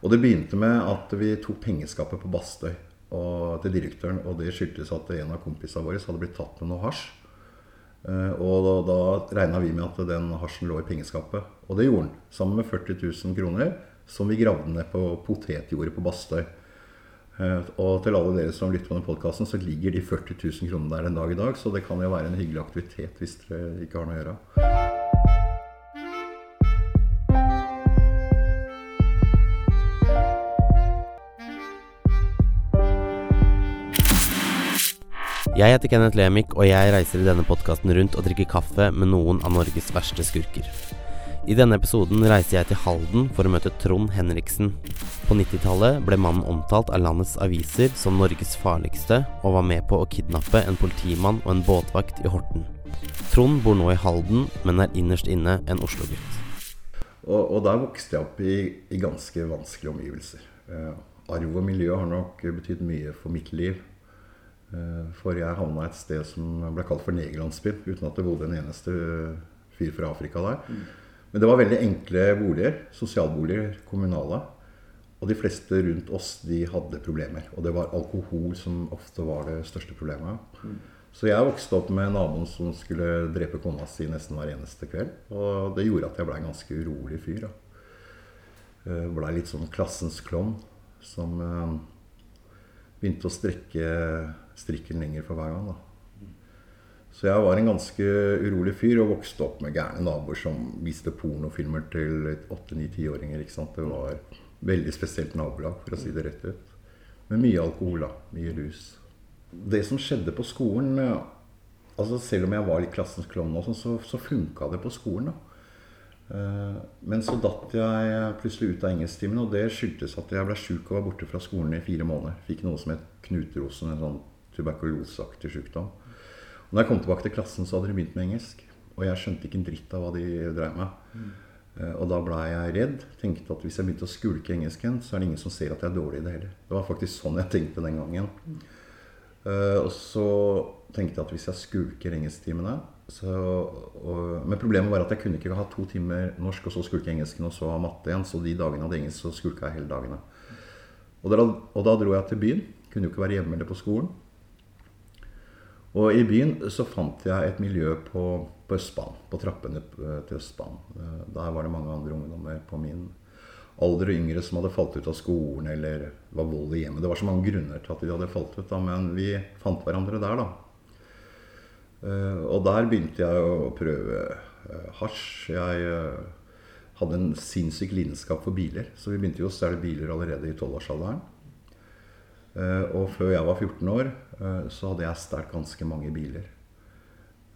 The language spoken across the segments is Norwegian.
Og det begynte med at vi tok pengeskapet på Bastøy og, til direktøren. Og det skyldtes at en av kompisene våre hadde blitt tatt med noe hasj. Eh, og da, da regna vi med at den hasjen lå i pengeskapet. Og det gjorde den. Sammen med 40 000 kroner som vi gravde ned på potetjordet på Bastøy. Eh, og til alle dere som lytter på denne podkasten, så ligger de 40 000 kronene der en dag i dag. Så det kan jo være en hyggelig aktivitet hvis dere ikke har noe å gjøre. Jeg heter Kenneth Lemik, og jeg reiser i denne podkasten rundt og drikker kaffe med noen av Norges verste skurker. I denne episoden reiser jeg til Halden for å møte Trond Henriksen. På 90-tallet ble mannen omtalt av landets aviser som Norges farligste, og var med på å kidnappe en politimann og en båtvakt i Horten. Trond bor nå i Halden, men er innerst inne en Oslo-gutt. Og, og, der vokste jeg opp i, i ganske vanskelige omgivelser. Eh, arv og miljø har nok betydd mye for mitt liv. Eh, for jeg havna et sted som ble kalt for negerlandsbyen, uten at det bodde en eneste fyr fra Afrika der. Mm. Men det var veldig enkle boliger. Sosialboliger, kommunale. Og de fleste rundt oss de hadde problemer. Og det var alkohol som ofte var det største problemet. Mm. Så jeg vokste opp med naboen som skulle drepe kona si nesten hver eneste kveld. Og det gjorde at jeg blei en ganske urolig fyr. Eh, blei litt sånn klassens klovn som eh, begynte å strekke strikken lenger for hver gang. da. Så jeg var en ganske urolig fyr og vokste opp med gærne naboer som viste pornofilmer til 8-9-10-åringer. ikke sant? Det var veldig spesielt nabolag, for å si det rett ut. Med mye alkohol, da. Mye rus. Det som skjedde på skolen altså Selv om jeg var litt klassens klovn, sånn, så, så funka det på skolen. da. Eh, men så datt jeg plutselig ut av engelsktimen, og det skyldtes at jeg ble sjuk og var borte fra skolen i fire måneder. Fikk noe som het knuterosen, en sånn tuberkuloseaktig sykdom. Og når jeg kom tilbake til klassen, så hadde de begynt med engelsk. Og jeg skjønte ikke en dritt av hva de drev med. Mm. Og da blei jeg redd. Tenkte at hvis jeg begynte å skulke engelsken, så er det ingen som ser at jeg er dårlig i det heller. Det var faktisk sånn jeg tenkte den gangen. Mm. Og så tenkte jeg at hvis jeg skulker engelsktimene så, og, Men problemet var at jeg kunne ikke ha to timer norsk og så skulke engelsken og så matte igjen. Så de dagene hadde engelsk, så skulka jeg hele dagene. Og da, og da dro jeg til byen. Kunne jo ikke være hjemme eller på skolen. Og i byen så fant jeg et miljø på, på Østbanen, på trappene eh, til Østbanen. Eh, der var det mange andre ungdommer på min alder og yngre som hadde falt ut av skolen, eller var vold i hjemmet. Det var så mange grunner til at de hadde falt ut, da, men vi fant hverandre der, da. Eh, og der begynte jeg å prøve hasj. Jeg hadde en sinnssyk lidenskap for biler, så vi begynte jo å stjele biler allerede i tolvårsalderen. Eh, og før jeg var 14 år, eh, så hadde jeg stjålet ganske mange biler.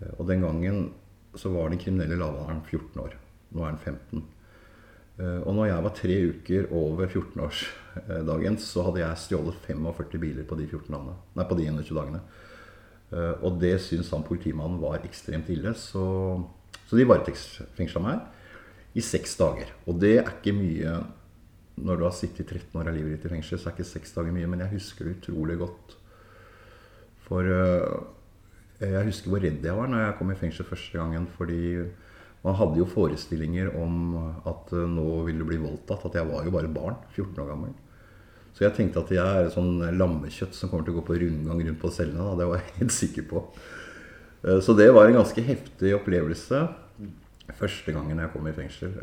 Eh, og den gangen så var den kriminelle lavalderen 14 år. Nå er den 15. Og når jeg var tre uker over 14-årsdagen, så hadde jeg stjålet 45 biler på de, 14 dagene, nei, på de 21 dagene. Og det syntes han politimannen var ekstremt ille, så, så de varetektsfengsla meg i seks dager. Og det er ikke mye når du har sittet 13 år av livet ditt i fengsel, så er ikke seks dager mye. Men jeg husker det utrolig godt. For uh, jeg husker hvor redd jeg var når jeg kom i fengsel første gangen. Fordi man hadde jo forestillinger om at uh, nå ville du bli voldtatt. At jeg var jo bare barn. 14 år gammel. Så jeg tenkte at jeg er sånn lammekjøtt som kommer til å gå på rundgang rundt på cellene. Da. Det var jeg helt sikker på. Uh, så det var en ganske heftig opplevelse første gangen jeg kom i fengsel.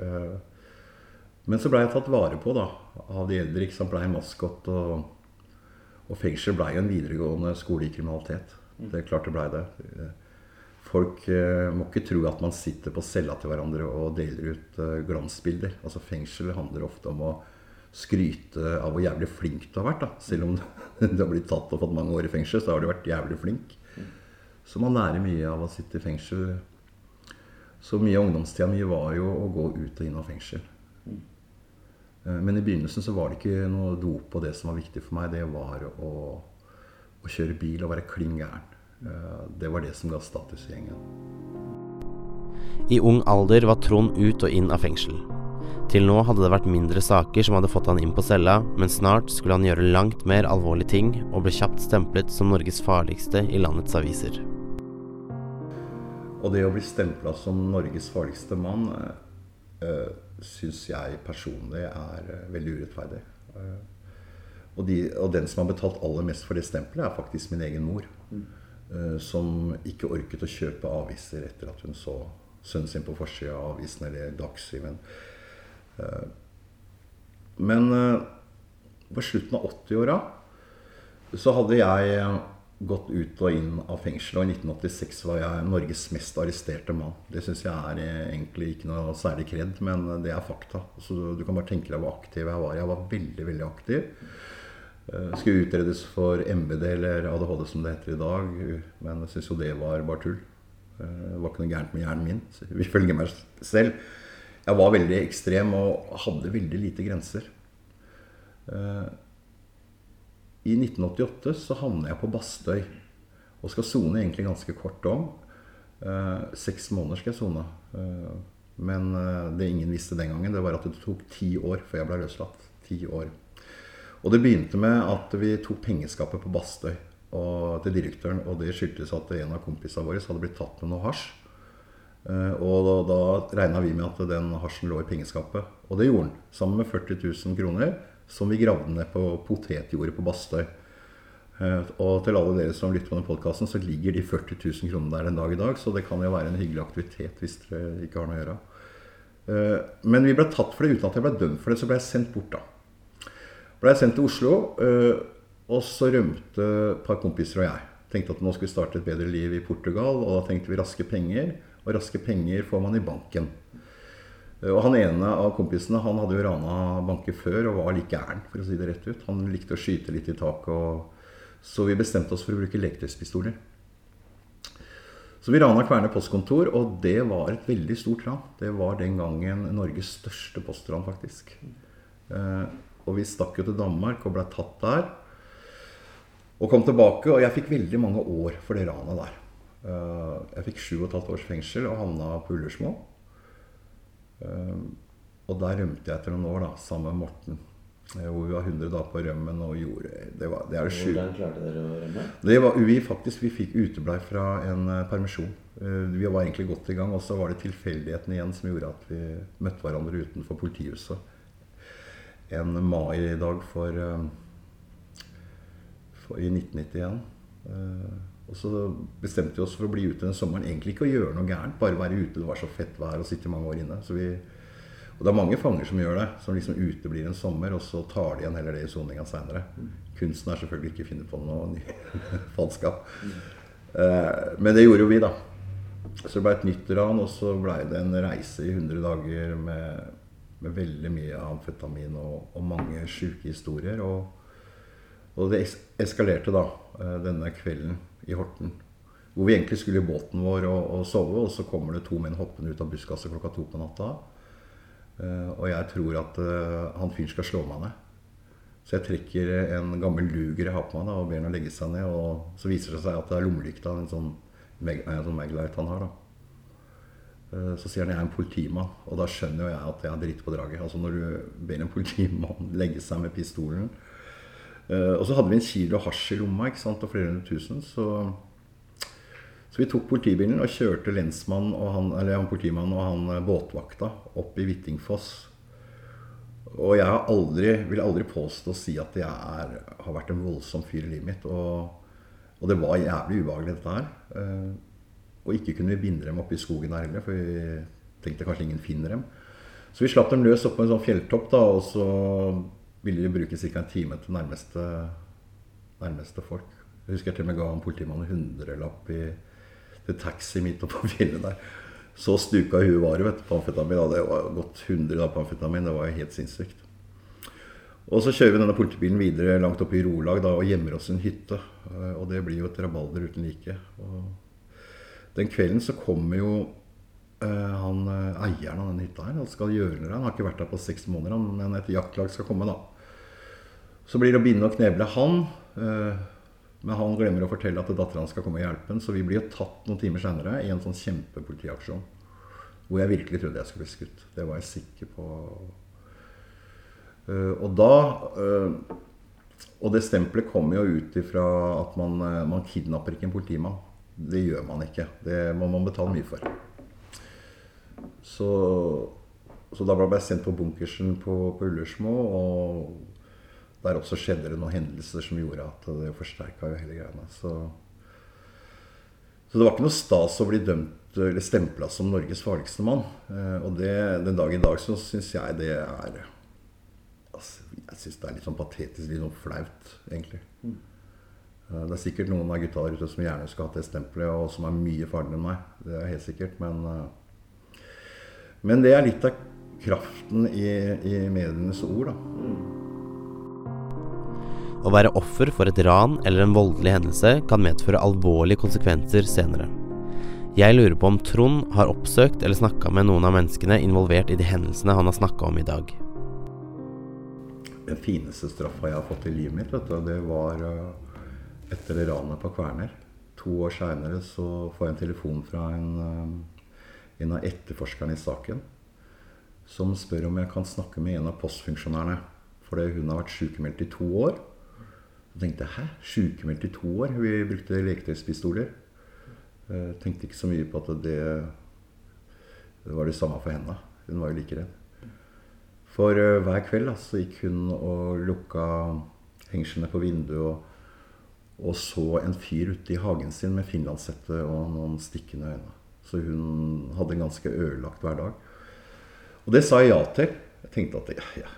Men så blei jeg tatt vare på da, av de eldre. ikke sant, Blei maskot. Og, og fengsel blei en videregående skole i kriminalitet. Det er klart det blei det. Folk eh, må ikke tro at man sitter på cella til hverandre og deler ut eh, glansbilder. Altså Fengsel handler ofte om å skryte av hvor jævlig flink du har vært. da. Selv om du har blitt tatt og fått mange år i fengsel, så har du vært jævlig flink. Så man lærer mye av å sitte i fengsel. Så mye av ungdomstida mi var jo å gå ut og inn av fengsel. Eh, men i begynnelsen så var det ikke noe dop og det som var viktig for meg. Det var å, å kjøre bil og være klin gæren. Eh, det var det som ga status i gjengen. I ung alder var Trond ut og inn av fengsel. Til nå hadde det vært mindre saker som hadde fått han inn på cella, men snart skulle han gjøre langt mer alvorlige ting, og ble kjapt stemplet som Norges farligste i landets aviser. Og det å bli stempla som Norges farligste mann øh, syns jeg personlig er eh, veldig urettferdig. Eh, og, de, og, den som har betalt aller mest for det stempelet, er faktisk min egen mor. Mm. Som ikke orket å kjøpe aviser etter at hun så sønnen sin på forsida av avisen eller Dagsrevyen. Men på slutten av 80-åra så hadde jeg gått ut og inn av fengsel. Og i 1986 var jeg Norges mest arresterte mann. Det syns jeg er egentlig ikke noe særlig kred, men det er fakta. Så du kan bare tenke deg hvor aktiv jeg var. Jeg var veldig, veldig aktiv. Skulle utredes for MBD eller ADHD som det heter i dag, men jeg syns jo det var bare tull. Det var ikke noe gærent med hjernen min, ifølge meg selv. Jeg var veldig ekstrem og hadde veldig lite grenser. Uh, i 1988 så havner jeg på Bastøy og skal sone egentlig ganske kort om. Uh, seks måneder skal jeg sone. Uh, men det ingen visste den gangen, det var at det tok ti år før jeg ble løslatt. Ti år. Og det begynte med at vi tok pengeskapet på Bastøy og, til direktøren. Og det skyldtes at en av kompisene våre hadde blitt tatt med noe hasj. Eh, og da, da regna vi med at den hasjen lå i pengeskapet. Og det gjorde den. Sammen med 40 000 kroner som vi gravde ned på potetjordet på Bastøy. Eh, og til alle dere som lytter på den podkasten, så ligger de 40 000 kronene der en dag i dag. Så det kan jo være en hyggelig aktivitet hvis dere ikke har noe å gjøre. Eh, men vi ble tatt for det uten at jeg ble dømt for det. Så ble jeg sendt bort, da. Ble jeg sendt til Oslo, og så rømte et par kompiser og jeg. Tenkte at nå skulle vi starte et bedre liv i Portugal, og da tenkte vi raske penger. Og raske penger får man i banken. Og han ene av kompisene han hadde jo rana banker før og var like gæren, for å si det rett ut. Han likte å skyte litt i taket. Så vi bestemte oss for å bruke leketøyspistoler. Så vi rana Kverne postkontor, og det var et veldig stort ran. Det var den gangen Norges største postran, faktisk. Eh, og vi stakk jo til Danmark og ble tatt der. Og kom tilbake, og jeg fikk veldig mange år for det ranet der. Eh, jeg fikk sju og et halvt års fengsel og havna på Ullersmo. Ehm, og der rømte jeg etter noen år, da, sammen med Morten. Eh, hvor vi var 100 dager på rømmen og gjorde Det, var, det er det sjukt. Hvordan klarte dere å rømme? Det var, vi faktisk, vi fikk uteblei fra en permisjon. Vi var egentlig godt i gang, og så var det tilfeldigheten igjen som gjorde at vi møtte hverandre utenfor politihuset en mai-dag for, uh, for, i 1991. og så bestemte vi oss for å bli ute den sommeren. Egentlig ikke å gjøre noe gærent, bare være ute. Det var så fett vær å sitte mange år inne. Vi og det er mange fanger som gjør det. Som liksom uteblir en sommer, og så tar de igjen heller det i soninga seinere. Kunsten er selvfølgelig ikke å finne på noe falskap. Eh, men det gjorde jo vi, da. Så det ble et nytt ran, og så ble det en reise i 100 dager med, med veldig mye amfetamin og, og mange sjuke historier. Og, og, det eskalerte da eh, denne kvelden i Horten. Hvor vi egentlig skulle i båten vår og, og sove, og så kommer det to menn hoppende ut av buskaset klokka to på natta. Uh, og jeg tror at uh, han fyren skal slå meg ned. Så jeg trekker en gammel luger jeg har på meg da, og ber ham legge seg ned. Og så viser det seg at det er lommelykta, en sånn, meg, sånn Maglite han har. da. Eh, så sier han jeg er en politimann, og da skjønner jo jeg at jeg har dritt på draget. Altså Når du ber en politimann legge seg med pistolen. Og så hadde vi en kilo hasj i lomma ikke sant, og flere hundre tusen. Så så vi tok politibilen og kjørte lensmannen og han, han politimannen og han eh, båtvakta opp i Hvittingfoss. Og jeg har aldri, vil aldri påstå å si at jeg er, har vært en voldsom fyr i livet mitt. Og, og, det var jævlig ubehagelig, dette her. Eh, og ikke kunne vi binde dem opp i skogen der heller, for vi tenkte kanskje ingen finner dem. Så vi slapp dem løs opp på en sånn fjelltopp, da, og så ville de bruke ca. en time til nærmeste, nærmeste folk. Jeg husker jeg til og med ga en politimann en hundrelapp i til taxi midt oppå på fjellet der. Så stuka huet var vet, på amfetamin. Det var gått 100 da på amfetamin. Det var helt sinnssykt. Og så kjører vi denne politibilen videre langt opp i Rolag da, og gjemmer oss i en hytte. Eh, og det blir jo et rabalder uten like. Og den kvelden så kommer jo han eh, eieren av denne hytta her. Han skal gjøre det. Han har ikke vært der på seks måneder, men et jaktlag skal komme, da. Så blir det å binde og kneble han. Eh, men han glemmer å fortelle at dattera skal komme og hjelpe ham. Så vi blir jo tatt noen timer senere i en sånn kjempepolitiaksjon. Hvor jeg virkelig trodde jeg skulle bli skutt. Det var jeg sikker på. Og da Og det stempelet kommer jo ut ifra at man, man kidnapper ikke en politimann. Det gjør man ikke. Det må man betale mye for. Så så da ble jeg sendt på bunkersen på, på Ullersmo. Og der også skjedde det noen hendelser som gjorde at det forsterka hele greia. Så, så, det var ikke noe stas å bli dømt eller stempla som Norges farligste mann. Eh, og det, den dag i dag så syns jeg det er altså, Jeg syns det er litt sånn patetisk, litt sånn flaut, egentlig. Mm. Eh, det er sikkert noen av gutta der ute som gjerne skulle hatt det stempelet, og som er mye farligere enn meg. Det er helt sikkert. Men, eh, men det er litt av kraften i, i medienes ord, da. Å være offer for et ran eller en voldelig hendelse kan medføre alvorlige konsekvenser senere. Jeg lurer på om Trond har oppsøkt eller snakka med noen av menneskene involvert i de hendelsene han har snakka om i dag. Den fineste straffa jeg har fått i livet mitt, du, det var uh etter ranet på Kverner. To år seinere så får jeg en telefon fra en, eh, en av etterforskerne i saken. Som spør om jeg kan snakke med en av postfunksjonærene. Fordi hun har vært sykemeldt i to år. Så tenkte jeg hæ? Sykemeldt i to år? Vi brukte leketøyspistoler. Eh, tenkte ikke så mye på at det, det var det samme for henne. Hun var jo like redd. For uh, hver kveld da, så gikk hun og lukka hengslene på vinduet og og så en fyr ute i hagen sin med finlandshette og noen stikkende øyne. Så hun hadde en ganske ødelagt hverdag. Og det sa jeg ja til. Jeg tenkte at jeg, jeg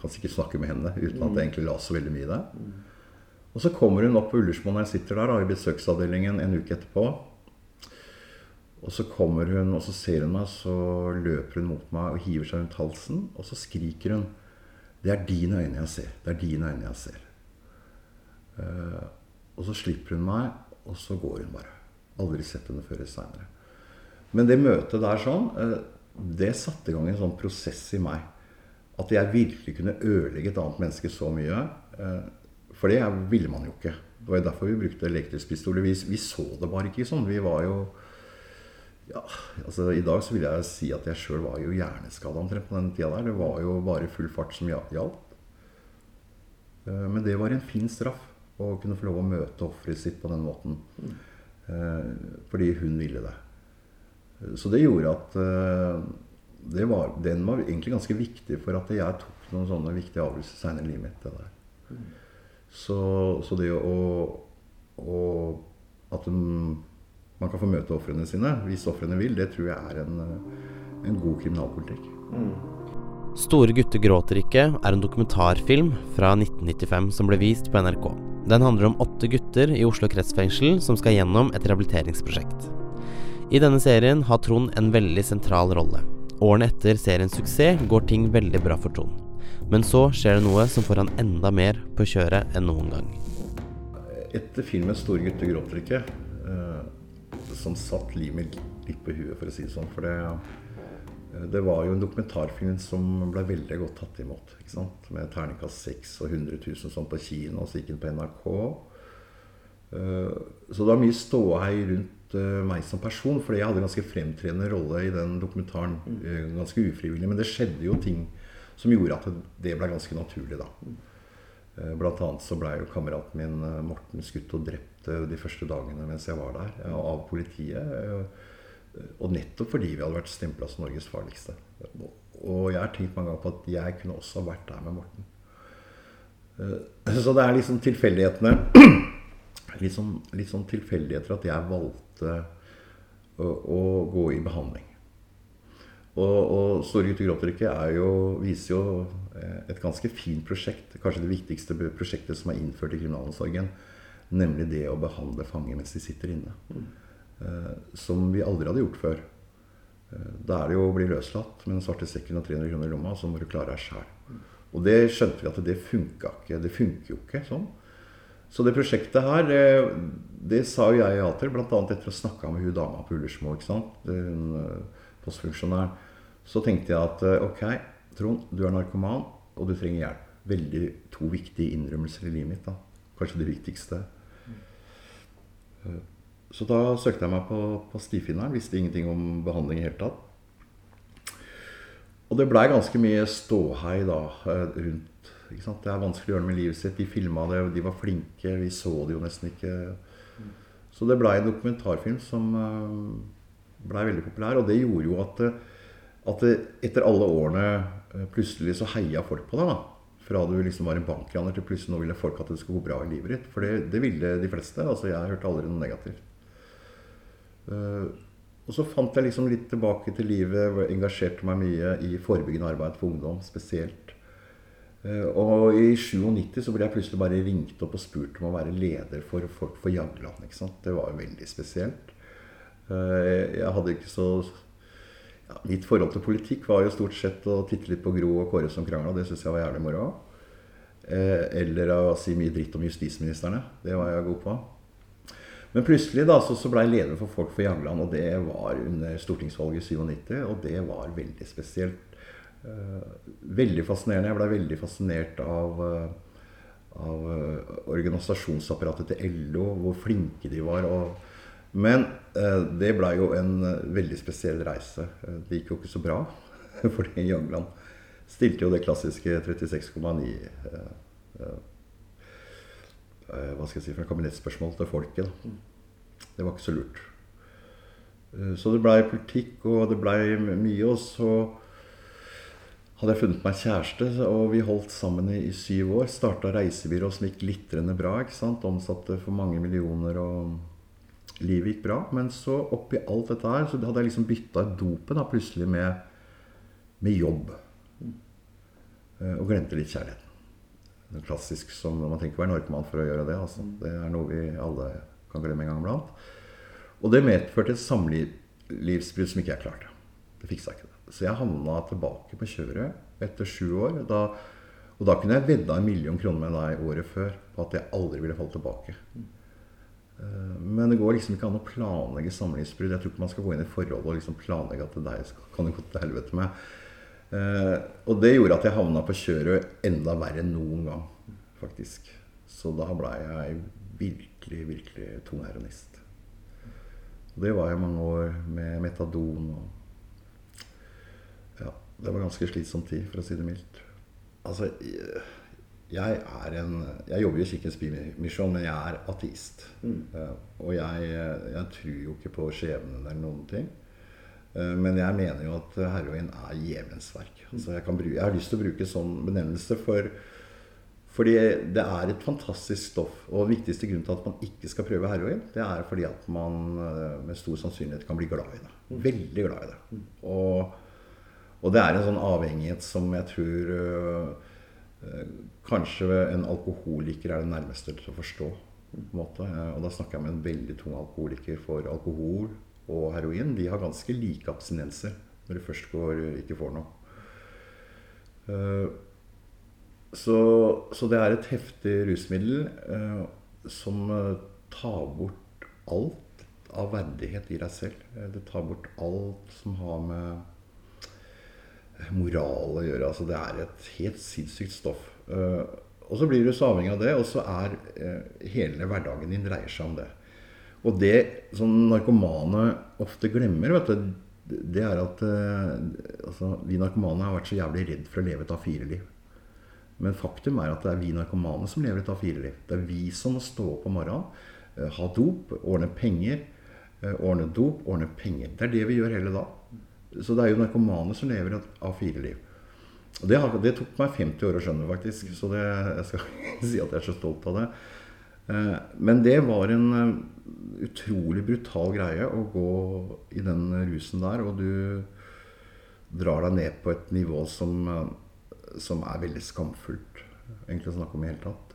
kan sikkert snakke med henne uten at jeg egentlig la så veldig mye i det. Og så kommer hun opp på Ullersmo når jeg sitter der da, i besøksavdelingen en uke etterpå. Og så kommer hun, og så ser hun meg, så løper hun mot meg og hiver seg rundt halsen. Og så skriker hun 'Det er dine øyne jeg ser. Det er dine øyne jeg ser'. Uh, og så slipper hun meg, og så går hun bare. Aldri sett henne før seinere. Men det møtet der sånn, eh, det satte i gang en sånn prosess i meg. At jeg virkelig kunne ødelegge et annet menneske så mye. Eh, for det ville man jo ikke. Det var jo derfor vi brukte elektrisk Vi, vi, så det bare ikke sånn. Vi var jo ja, altså I dag så vil jeg si at jeg sjøl var jo hjerneskada omtrent på den tida der. Det var jo bare full fart som gjaldt. Eh, men det var en fin straff. Å kunne få lov å møte offeret sitt på den måten. Eh, fordi hun ville det. Så det gjorde at eh, det var, Den var egentlig ganske viktig for at jeg tok noen sånne viktige avgjørelser seinere i livet mitt. det der. Så, så, det å, å At man kan få møte ofrene sine hvis ofrene vil, det tror jeg er en, en god kriminalpolitikk. Mm. 'Store gutter gråter ikke' er en dokumentarfilm fra 1995 som ble vist på NRK. Den handler om åtte gutter i Oslo kretsfengsel som skal gjennom et rehabiliteringsprosjekt. I denne serien har Trond en veldig sentral rolle. Årene etter seriens suksess går ting veldig bra for Trond. Men så skjer det noe som får han enda mer på kjøret enn noen gang. Etter filmen 'Store gutter gråter ikke', eh, som satt limet litt på huet, for å si det sånn. For det Eh, det var jo en dokumentarfilm som ble veldig godt tatt imot. ikke sant? Med terningkast 6 og 100 000 sånn på kino, og så gikk den på NRK. Eh, så det var mye ståhei rundt eh, meg som person, fordi jeg hadde en ganske fremtredende rolle i den dokumentaren. Mm. Ganske ufrivillig. Men det skjedde jo ting som gjorde at det ble ganske naturlig, da. Blant annet så blei jo kameraten min Morten skutt og drept de første dagene mens jeg var der, av politiet. Og nettopp fordi vi hadde vært stempla som Norges farligste. Og jeg har tenkt mange ganger på at jeg kunne også ha vært der med Morten. Eh, så det er liksom tilfeldighetene Litt sånn, litt sånn tilfeldigheter at jeg valgte å, å gå i behandling. Og, og 'Store gutter gråter ikke' viser jo eh, et ganske fint prosjekt. Kanskje det viktigste prosjektet som er innført i kriminalomsorgen. Nemlig det å behandle fanger mens de sitter inne. Mm. Eh, som vi aldri hadde gjort før. Eh, da er det jo å bli løslatt med den svarte sekken og 300 kroner i lomma, så må du klare deg sjæl. Og det skjønte vi at det funka ikke. Det funker jo ikke sånn. Så det prosjektet her, det, det sa jo jeg ja til, bl.a. etter å snakka med hun dama på Ullersmo, ikke sant? Eh, postfunksjonæren. Så tenkte jeg at ok, Trond, du er narkoman, og du trenger hjelp. Veldig to viktige innrømmelser i livet mitt. da. Kanskje det viktigste. Så da søkte jeg meg på, på stifinneren. Visste ingenting om behandling i hele tatt. Og det blei ganske mye ståhei da eh, rundt. Det er vanskelig å gjøre noe med livet sitt. De filma det, og de var flinke. Vi så det jo nesten ikke. Så det blei en dokumentarfilm som eh, blei veldig populær. Og det gjorde jo at eh, at etter alle årene eh, plutselig så heia folk på deg. da. Fra du liksom var en bankraner til plutselig nå ville folk at det skulle gå bra i livet ditt. For det, det ville de fleste. altså Jeg hørte aldri noe negativt. Og så fant jeg liksom litt tilbake til livet. Engasjerte meg mye i forebyggende arbeid for ungdom spesielt. Uh, og i 97 så ble jeg plutselig bare ringt opp og spurt om å være leder for folk for Jagland. ikke sant? Det var jo veldig spesielt. Uh, jeg hadde ikke så ja, Mitt forhold til politikk var jo stort sett å titte litt på Gro og Kåre som krangla. Det syns jeg var jævlig moro. Eh, eller å si mye dritt om justisministrene. Det var jeg god på. Men plutselig da, så, så ble jeg leder for Folk for Jagland, og det var under stortingsvalget i 97. Og det var veldig spesielt. Eh, veldig fascinerende. Jeg ble veldig fascinert av, eh, av eh, organisasjonsapparatet til LO, hvor flinke de var. og men det blei jo en veldig spesiell reise. Det gikk jo ikke så bra. Fordi Jagland stilte jo det klassiske 36,9 eh, eh, Hva skal jeg si for kabinettspørsmål til folket. Det var ikke så lurt. Så det blei politikk, og det blei mye. Og så hadde jeg funnet meg kjæreste, og vi holdt sammen i, i syv år. Starta reisebyrå som gikk glitrende bra. ikke sant? Omsatte for mange millioner. og livet gikk bra. Men så oppi alt dette her, så hadde jeg liksom bytta dopet da, plutselig med, med jobb. Uh, og glemte litt kjærligheten. Det klassisk som man tenker å være narkoman for å gjøre det. Altså. Det er noe vi alle kan glemme en gang iblant. Og det medførte et samlivsbrudd som ikke jeg klarte. Det fiksa ikke det. Så jeg havna tilbake på kjøret etter sju år. Da, og da kunne jeg vedda en million kroner med deg året før på at jeg aldri ville falle tilbake. Eh, men det går liksom ikke an å planlegge samlivsbrudd. Jeg tror ikke man skal gå inn i forholdet og liksom planlegge at det der kan gå til helvete med. Eh, og det gjorde at jeg havna på kjøret enda verre enn noen gang, faktisk. Så da blei jeg virkelig, virkelig tung heronist. Det var jeg mange år med metadon og det var ganske slitsom tid, for å si det mildt. Altså jeg, er en, jeg jobber jo i Kirkens Bymisjon, men jeg er ateist. Mm. Uh, og jeg, jeg, tror jo ikke på skjebnen eller noen ting. Uh, men jeg mener jo at heroin er djevelens verk. Mm. Altså jeg, bruke, jeg, har lyst til å bruke sånn benevnelse for fordi det er et fantastisk stoff. Og den viktigste grunnen til at man ikke skal prøve heroin, det er fordi at man uh, med stor sannsynlighet kan bli glad i det. Mm. Veldig glad i det. Mm. Og, og, det er en sånn avhengighet som jeg tror Eh, kanskje en alkoholiker er det nærmeste til å forstå. Og da snakker jeg med en veldig tung alkoholiker for alkohol og heroin. De har ganske like abstinenser når de først går, ikke får noe. Eh, så, så det er et heftig rusmiddel eh, som tar bort alt av verdighet i deg selv. Det tar bort alt som har med moral å gjøre. Altså, det er et helt sinnssykt stoff. Uh, og så blir du så avhengig av det, og så er uh, hele hverdagen din dreier seg om det. Og det som narkomane ofte glemmer, vet du, det er at uh, altså, vi narkomane har vært så jævlig redd for å leve et A4-liv. Men faktum er at det er vi narkomane som lever et A4-liv. Det er vi som må stå opp om morgenen, ha dop, ordne penger. Ordne dop, ordne penger. Det er det vi gjør hele dagen. Så det er jo narkomane som lever et A4-liv. Og det, har, det, tok meg 50 år å skjønne, faktisk. Så det, jeg skal ikke si at jeg er så stolt av det. Eh, men det var en eh, utrolig brutal greie å gå i den rusen der. Og du drar deg ned på et nivå som, eh, som er veldig skamfullt, egentlig å snakke om i hele tatt.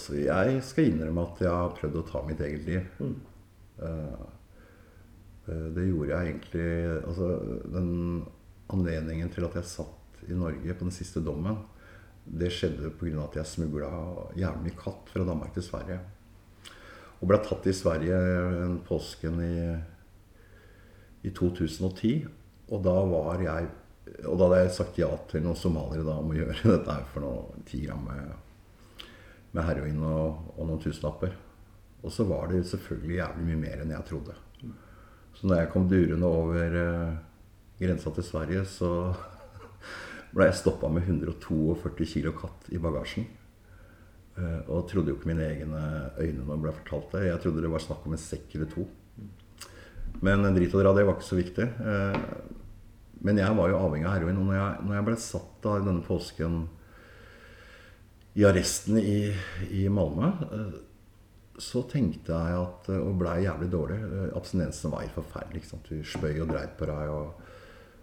Så jeg skal innrømme at jeg har prøvd å ta mitt eget liv. Mm. Det gjorde jeg egentlig altså, Den anledningen til at jeg satt i Norge på den siste dommen, det skjedde pga. at jeg smugla jævlig mye katt fra Danmark til Sverige. Og ble tatt i Sverige en påsken i, i 2010. Og da var jeg Og da hadde jeg sagt ja til noen somaliere om å gjøre dette her for noe ti gram med, med heroin og, og noen tusenlapper. Og så var det selvfølgelig jævlig mye mer enn jeg trodde. Så når jeg kom durende over uh, grensa til Sverige, så ble jeg stoppa med 142 kilo katt i bagasjen. Uh, og trodde jo ikke mine egne øyne når jeg ble fortalt det. Jeg trodde det var snakk om en sekk eller to. Men drit og dra, det var ikke så viktig. Eh, men jeg var jo avhengig av heroin. Og når jeg, når jeg ble satt da denne påsken i arresten i, i Malmö, eh, så tenkte jeg at Og blei jævlig dårlig. Abstinensen var helt forferdelig. ikke sant? Du spøy og dreit på deg. og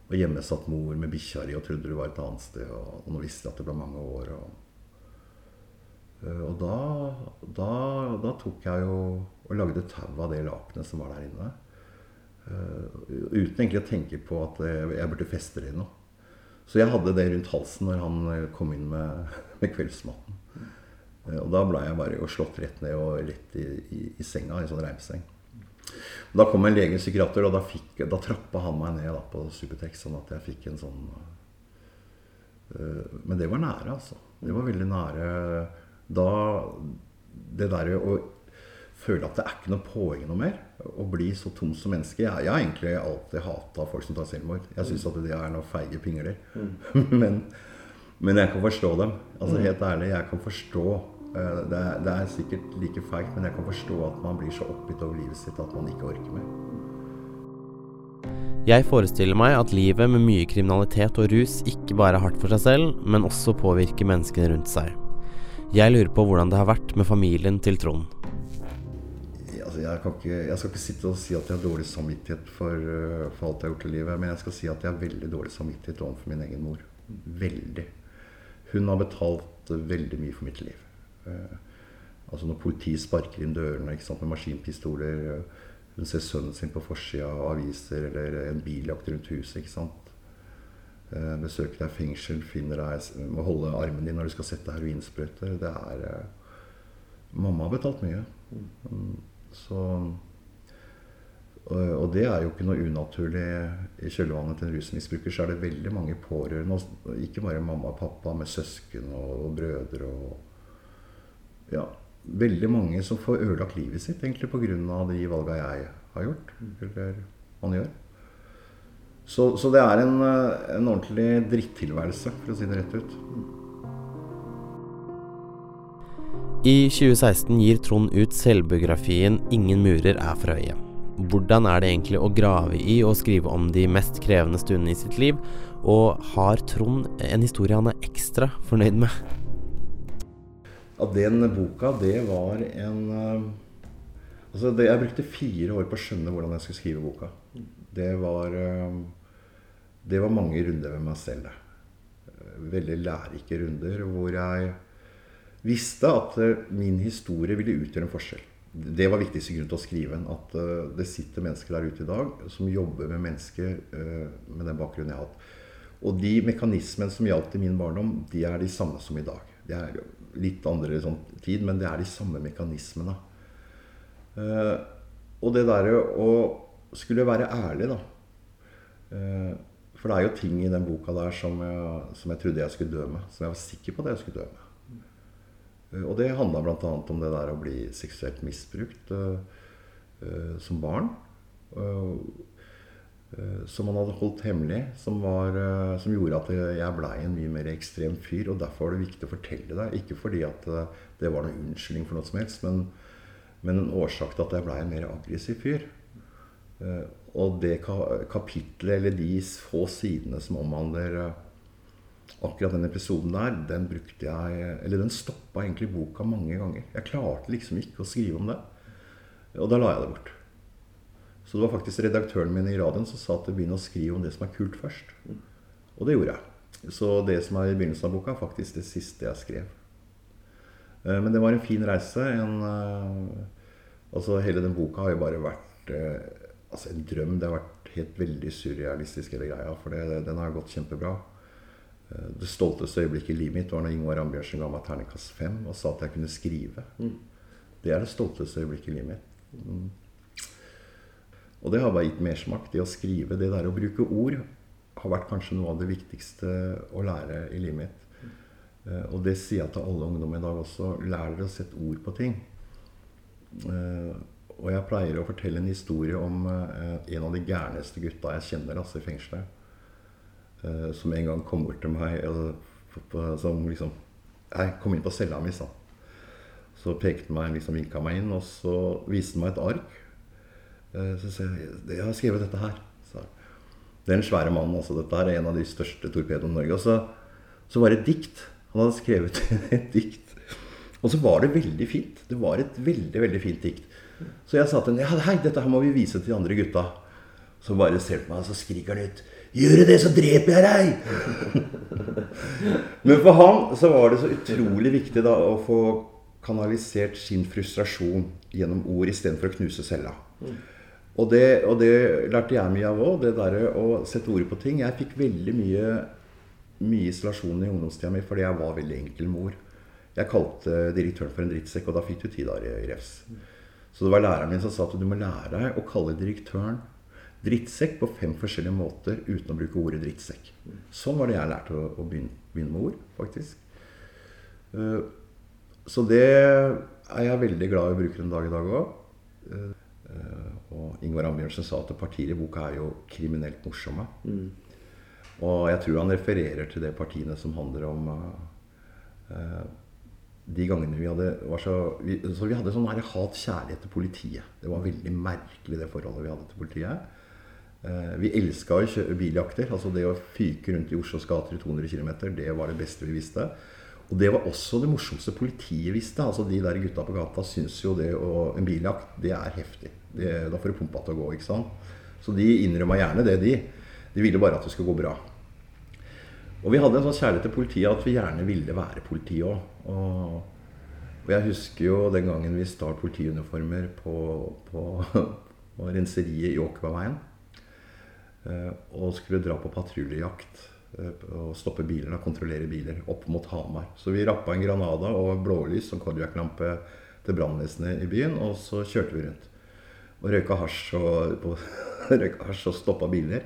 og hjemme satt mor med bikkja di og trodde du var et annet sted. Og, og nå visste jeg at det ble mange år. Og, og da, da, da, tok jeg jo og lagde tau av det lakenet som var der inne. Uten egentlig å tenke på at jeg, jeg burde feste det i noe. Så jeg hadde det rundt halsen når han kom inn med, med kveldsmaten. Uh, og da ble jeg bare slått rett ned og rett i, i, i senga, i sånn reimseng. Da kom en lege, psykiater, og da, fikk, da trappa han meg ned på Supertex, sånn at jeg fikk en sånn uh, Men det var nære, altså. Det var veldig nære. Da Det derre å føle at det er ikke noe poeng noe mer. Å bli så tom som menneske. Jeg, jeg har egentlig alltid hata folk som tar selvmord. Jeg syns at det er noen feige pingler. Mm. men, men, jeg kan forstå dem. Altså Helt ærlig, jeg kan forstå Eh, det er, det er, sikkert like feigt, men jeg kan forstå at man blir så oppgitt over livet sitt at man ikke orker mer. Jeg forestiller meg at livet med mye kriminalitet og rus ikke bare er hardt for seg selv, men også påvirker menneskene rundt seg. Jeg lurer på hvordan det har vært med familien til Trond. Altså, jeg, ikke, jeg, skal ikke sitte og si at jeg har dårlig samvittighet for, eh, for, alt jeg har gjort i livet, men jeg skal si at jeg har veldig dårlig samvittighet overfor min egen mor. Veldig. Hun har betalt veldig mye for mitt liv. Eh, altså når politiet sparker inn dørene sant, med maskinpistoler eh, Hun ser sønnen sin på forsida av aviser eller en biljakt rundt huset. ikke sant? Eh, besøker deg fengsel, finner deg Må holde armen din når du skal sette heroinsprøyte. Det er Mamma har betalt mye. Mm, så og det er jo ikke noe unaturlig i kjølvannet til en rusmisbruker. Så er det veldig mange pårørende, ikke bare mamma og pappa, med søsken og brødre og ja, veldig mange som får ødelagt livet sitt egentlig pga. de valga jeg har gjort, eller man gjør. Så, så det er en, en ordentlig drittilværelse, for å si det rett ut. I 2016 gir Trond ut selvbiografien 'Ingen murer er for høye'. Hvordan er det egentlig å grave i og skrive om de mest krevende stundene i sitt liv? Og har Trond en historie han er ekstra fornøyd med? At den boka, det var en eh, Altså, det, jeg brukte fire år på å skjønne hvordan jeg skulle skrive boka. Det var eh, Det var mange runder med meg selv. Veldig lærerike runder hvor jeg visste at eh, min historie ville utgjøre en forskjell. Det var viktigste grunn til å skrive den. At det sitter mennesker der ute i dag som jobber med mennesker med den bakgrunnen jeg har hatt. Og de mekanismene som gjaldt i min barndom, de er de samme som i dag. De er litt andre sånn, tid, men det er de samme mekanismene. Eh, og det derre å skulle være ærlig, da Eh, For det er jo ting i den boka der som jeg, som jeg, trodde jeg skulle dø med. Som jeg var sikker på at jeg skulle dø med. Eh, og det handla bl.a. om det der å bli seksuelt misbrukt som barn. Eh, som han hadde holdt hemmelig, som, var, eh, som gjorde at jeg blei en mye mer ekstrem fyr. Og derfor var det viktig å fortelle det. Ikke fordi at eh, det var noen unnskyldning for noe som helst, men, men en årsak til at jeg blei en mer aggressiv fyr. Og det kapitlet, eller de få sidene som omhandler akkurat den episoden der, den brukte jeg Eller den stoppa egentlig boka mange ganger. Jeg klarte liksom ikke å skrive om det. Og da la jeg det bort. Så det var faktisk redaktøren min i radioen som sa at begynn å skrive om det som er kult først. Og det gjorde jeg. Så det som er i begynnelsen av boka, er faktisk det siste jeg skrev. Eh, men det var en fin reise. En, eh, altså Hele den boka har jo bare vært eh, altså en drøm. Det har vært helt veldig surrealistisk, hele greia. For det, den har gått kjempebra. Det stolteste øyeblikket i livet mitt var når Ingvar Ambjørnsen ga meg terningkast fem og sa at jeg kunne skrive. Mm. Det er det stolteste øyeblikket i livet mitt. Mm. Og det har bare gitt mersmak. Det å skrive, det der å bruke ord, har vært kanskje noe av det viktigste å lære i livet mitt. Eh, og det sier jeg til alle ungdom i dag også. Lær dere å sette ord på ting. Eh, og jeg pleier å fortelle en historie om eh, en av de gærneste gutta jeg kjenner altså i fengselet. Som en gang kom bort til meg som liksom Jeg kom inn på cella mi, sa Så pekte han meg, liksom vinka meg inn, og så viste han meg et ark så sier jeg jeg har skrevet dette her. Så, det er en svære mann. altså Dette her er en av de største torpedoene i Norge. Og så, så var det et dikt. Han hadde skrevet et dikt. Og så var det veldig fint. Det var et veldig, veldig fint dikt. Så jeg sa til ja, hei, dette her må vi vise til de andre gutta. Så bare ser på meg, og så skriker han ut Gjør du det, så dreper jeg deg! Men for ham så var det så utrolig viktig da å få kanalisert sin frustrasjon gjennom ord istedenfor å knuse cella. Og det, og det lærte jeg mye av òg, det derre å sette ord på ting. Jeg fikk veldig mye, mye isolasjon i ungdomstida mi fordi jeg var veldig enkel mor. Jeg kalte direktøren for en drittsekk, og da fikk du ti dager i refs. Så det var læreren min som sa at du må lære deg å kalle direktøren drittsekk på fem forskjellige måter uten å bruke ordet drittsekk. Sånn var det jeg lærte å, å begynne, begynne, med ord, faktisk. Uh, så det er jeg veldig glad i å bruke den dag i dag òg. Uh, uh, og Ingvar Ambjørnsen sa at partier i boka er jo kriminelt morsomme. Mm. Og jeg tror han refererer til det partiene som handler om de gangene vi hadde så, vi, så vi hadde sånn hat-kjærlighet til politiet. Det var veldig merkelig, det forholdet vi hadde til politiet. Uh, vi elska biljakter. altså Det å fyke rundt i Oslos gater i 200 km, det var det beste vi visste. Og det var også det morsomste politiet visste. altså De der gutta på gata syns jo det å En biljakt, det er heftig. Det, da får du pumpa til å gå, ikke sant. Så de innrømma gjerne det, de. De ville bare at det skulle gå bra. Og vi hadde en sånn kjærlighet til politiet at vi gjerne ville være politi òg. Og, jeg husker jo den gangen vi stal politiuniformer på, på, på renseriet i Åkerbergveien. Eh, og skulle dra på patruljejakt eh, og stoppe biler og kontrollere biler opp mot Hamar. Så vi rappa en Granada og blålys som Kodiak-lampe til brannvesenet i byen, og så kjørte vi rundt. Og røyka hasj og, røyka hasj og stoppa biler.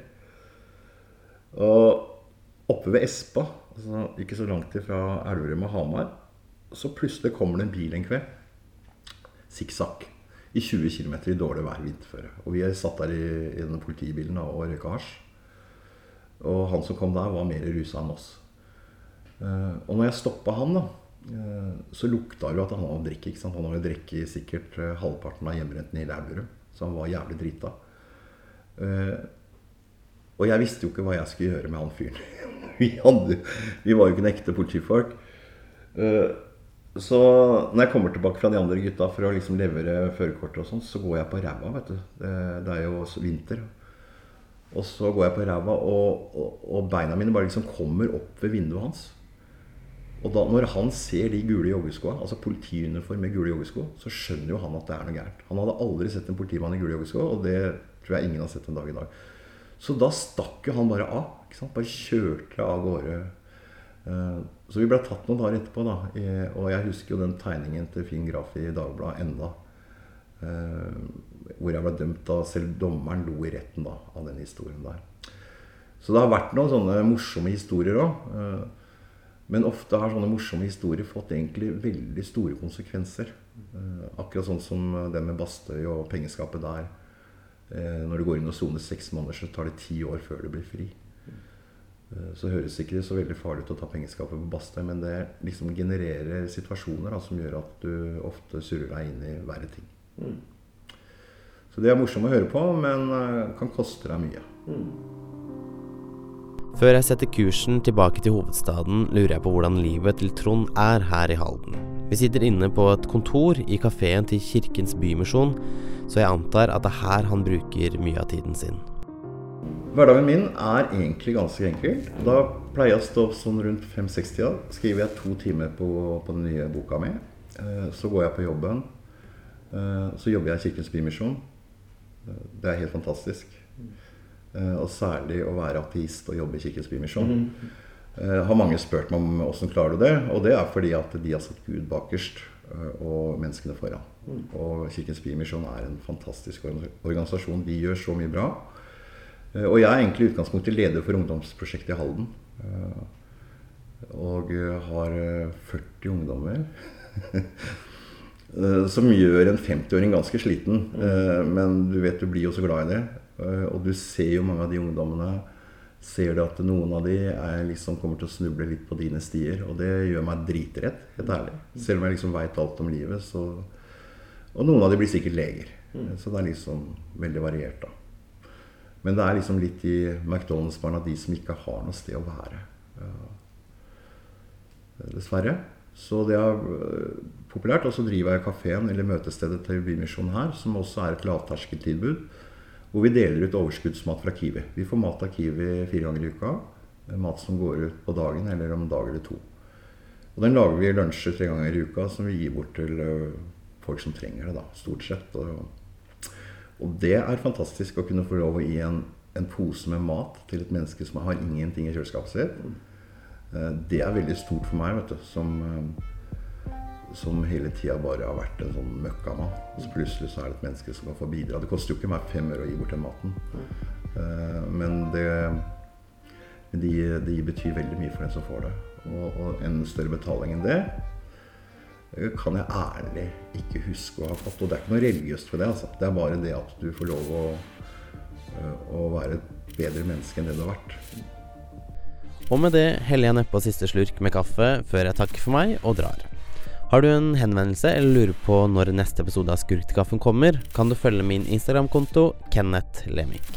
Og oppe ved Espa, altså ikke så langt ifra Elverum og Hamar, så plutselig kommer det en bil en kveld. Sikksakk i 20 km i dårlig vær vinterføre. Og vi satt der i, i denne politibilen og røyka hasj. Og han som kom der, var mer rusa enn oss. Uh, og når jeg stoppa han, da, uh, så lukta det jo at han hadde drikket. ikke sant? Han hadde drukket sikkert uh, halvparten av hjemmerenten i Elverum. Så han var jævlig drita. og jeg visste jo ikke hva jeg skulle gjøre med han fyren. vi, hadde, vi var jo ikke en ekte politifolk. Så når jeg kommer tilbake fra de andre gutta for å liksom levere førerkortet, og sånn, så går jeg på ræva. vet du. Det, er jo vinter. Og så går jeg på ræva, og, og, og, beina mine bare liksom kommer opp ved vinduet hans. Og da, når han ser de gule joggeskoa, altså politiuniform med gule joggesko, så skjønner jo han at det er noe gærent. Han hadde aldri sett en politimann i gule joggesko, og det tror jeg ingen har sett en dag i dag. Så da stakk jo han bare av. ikke sant? Bare kjørte av gårde Eh, så vi ble tatt noen dager etterpå, da. Og jeg husker jo den tegningen til Finn Graff i Dagbladet enda. Eh, hvor jeg ble dømt, da selv dommeren lo i retten da, av den historien der. Så det har vært noen sånne morsomme historier òg. Eh, men ofte har sånne morsomme historier fått egentlig veldig store konsekvenser. Akkurat sånn som det med Bastøy og pengeskapet der. Når du går inn og soner seks måneder, så tar det ti år før du blir fri. Eh, så høres ikke det så veldig farlig ut å ta pengeskapet på Bastøy, men det liksom genererer situasjoner da, som gjør at du ofte surrer deg inn i verre ting. Så det er morsomt å høre på, men uh, kan koste deg mye. Mm. Før jeg setter kursen tilbake til hovedstaden, lurer jeg på hvordan livet til Trond er her i Halden. Vi sitter inne på et kontor i kafeen til Kirkens Bymisjon, så jeg antar at det er her han bruker mye av tiden sin. Hverdagen min er egentlig ganske enkel. Da pleier jeg å stå opp sånn rundt 5-6-tida. Skriver jeg to timer på, på, den nye boka mi. Eh, så går jeg på jobben. Eh, så jobber jeg i Kirkens Bymisjon. Eh, det er helt fantastisk. Og særlig å være ateist og jobbe i Kirkens Bymisjon. Mm. Har mange spurt meg om åssen klarer du det. Og det er fordi at de har satt Gud bakerst og menneskene foran. Mm. Og Kirkens Bymisjon er en fantastisk organisasjon. De gjør så mye bra. Eh, og jeg er egentlig i utgangspunktet leder for ungdomsprosjektet i Halden. Eh, og har 40 eh, ungdommer. Som gjør en 50-åring ganske sliten. Men du vet du blir jo så glad i det. Og du ser jo mange av de ungdommene ser du at noen av de er liksom kommer til å snuble litt på dine stier. Og det gjør meg dritredd, helt ærlig. Selv om jeg liksom veit alt om livet. Så... Og noen av de blir sikkert leger. Mm. Så det er liksom veldig variert, da. Men det er liksom litt i McDonald's-barna de som ikke har noe sted å være. Dessverre. Så det øh, populært. Og så driver jeg kafeen, eller møtestedet til Bymisjonen her, som også er et lavterskeltilbud. Hvor vi deler ut overskuddsmat fra Kiwi. Vi får mat av Kiwi fire ganger i uka. Mat som går ut på dagen eller om en dag eller to. Og den lager vi lunsjer tre ganger i uka som vi gir bort til øh, folk som trenger det, da, stort sett. Og, og det er fantastisk å kunne få lov å gi en, en, pose med mat til et menneske som har ingenting i kjøleskapet sitt. Eh, det er veldig stort for meg, vet du. Som, øh, som hele tida bare har vært en sånn møkkamann. Så plutselig så er det et menneske som kan få bidra. Det koster jo ikke meg fem øre å gi bort den maten. Eh, men det, de, de betyr veldig mye for den som får det. Og, og en større betaling enn det kan jeg ærlig ikke huske å ha fått. Og det er ikke noe religiøst for det. altså. Det er bare det at du får lov å, å være et bedre menneske enn det du har vært. Og med det heller jeg nedpå siste slurk med kaffe før jeg takker for meg og drar. Har du en henvendelse eller lurer på når neste episode av Skurk til kaffen kommer, kan du følge min Instagram-konto Kenneth Lemik.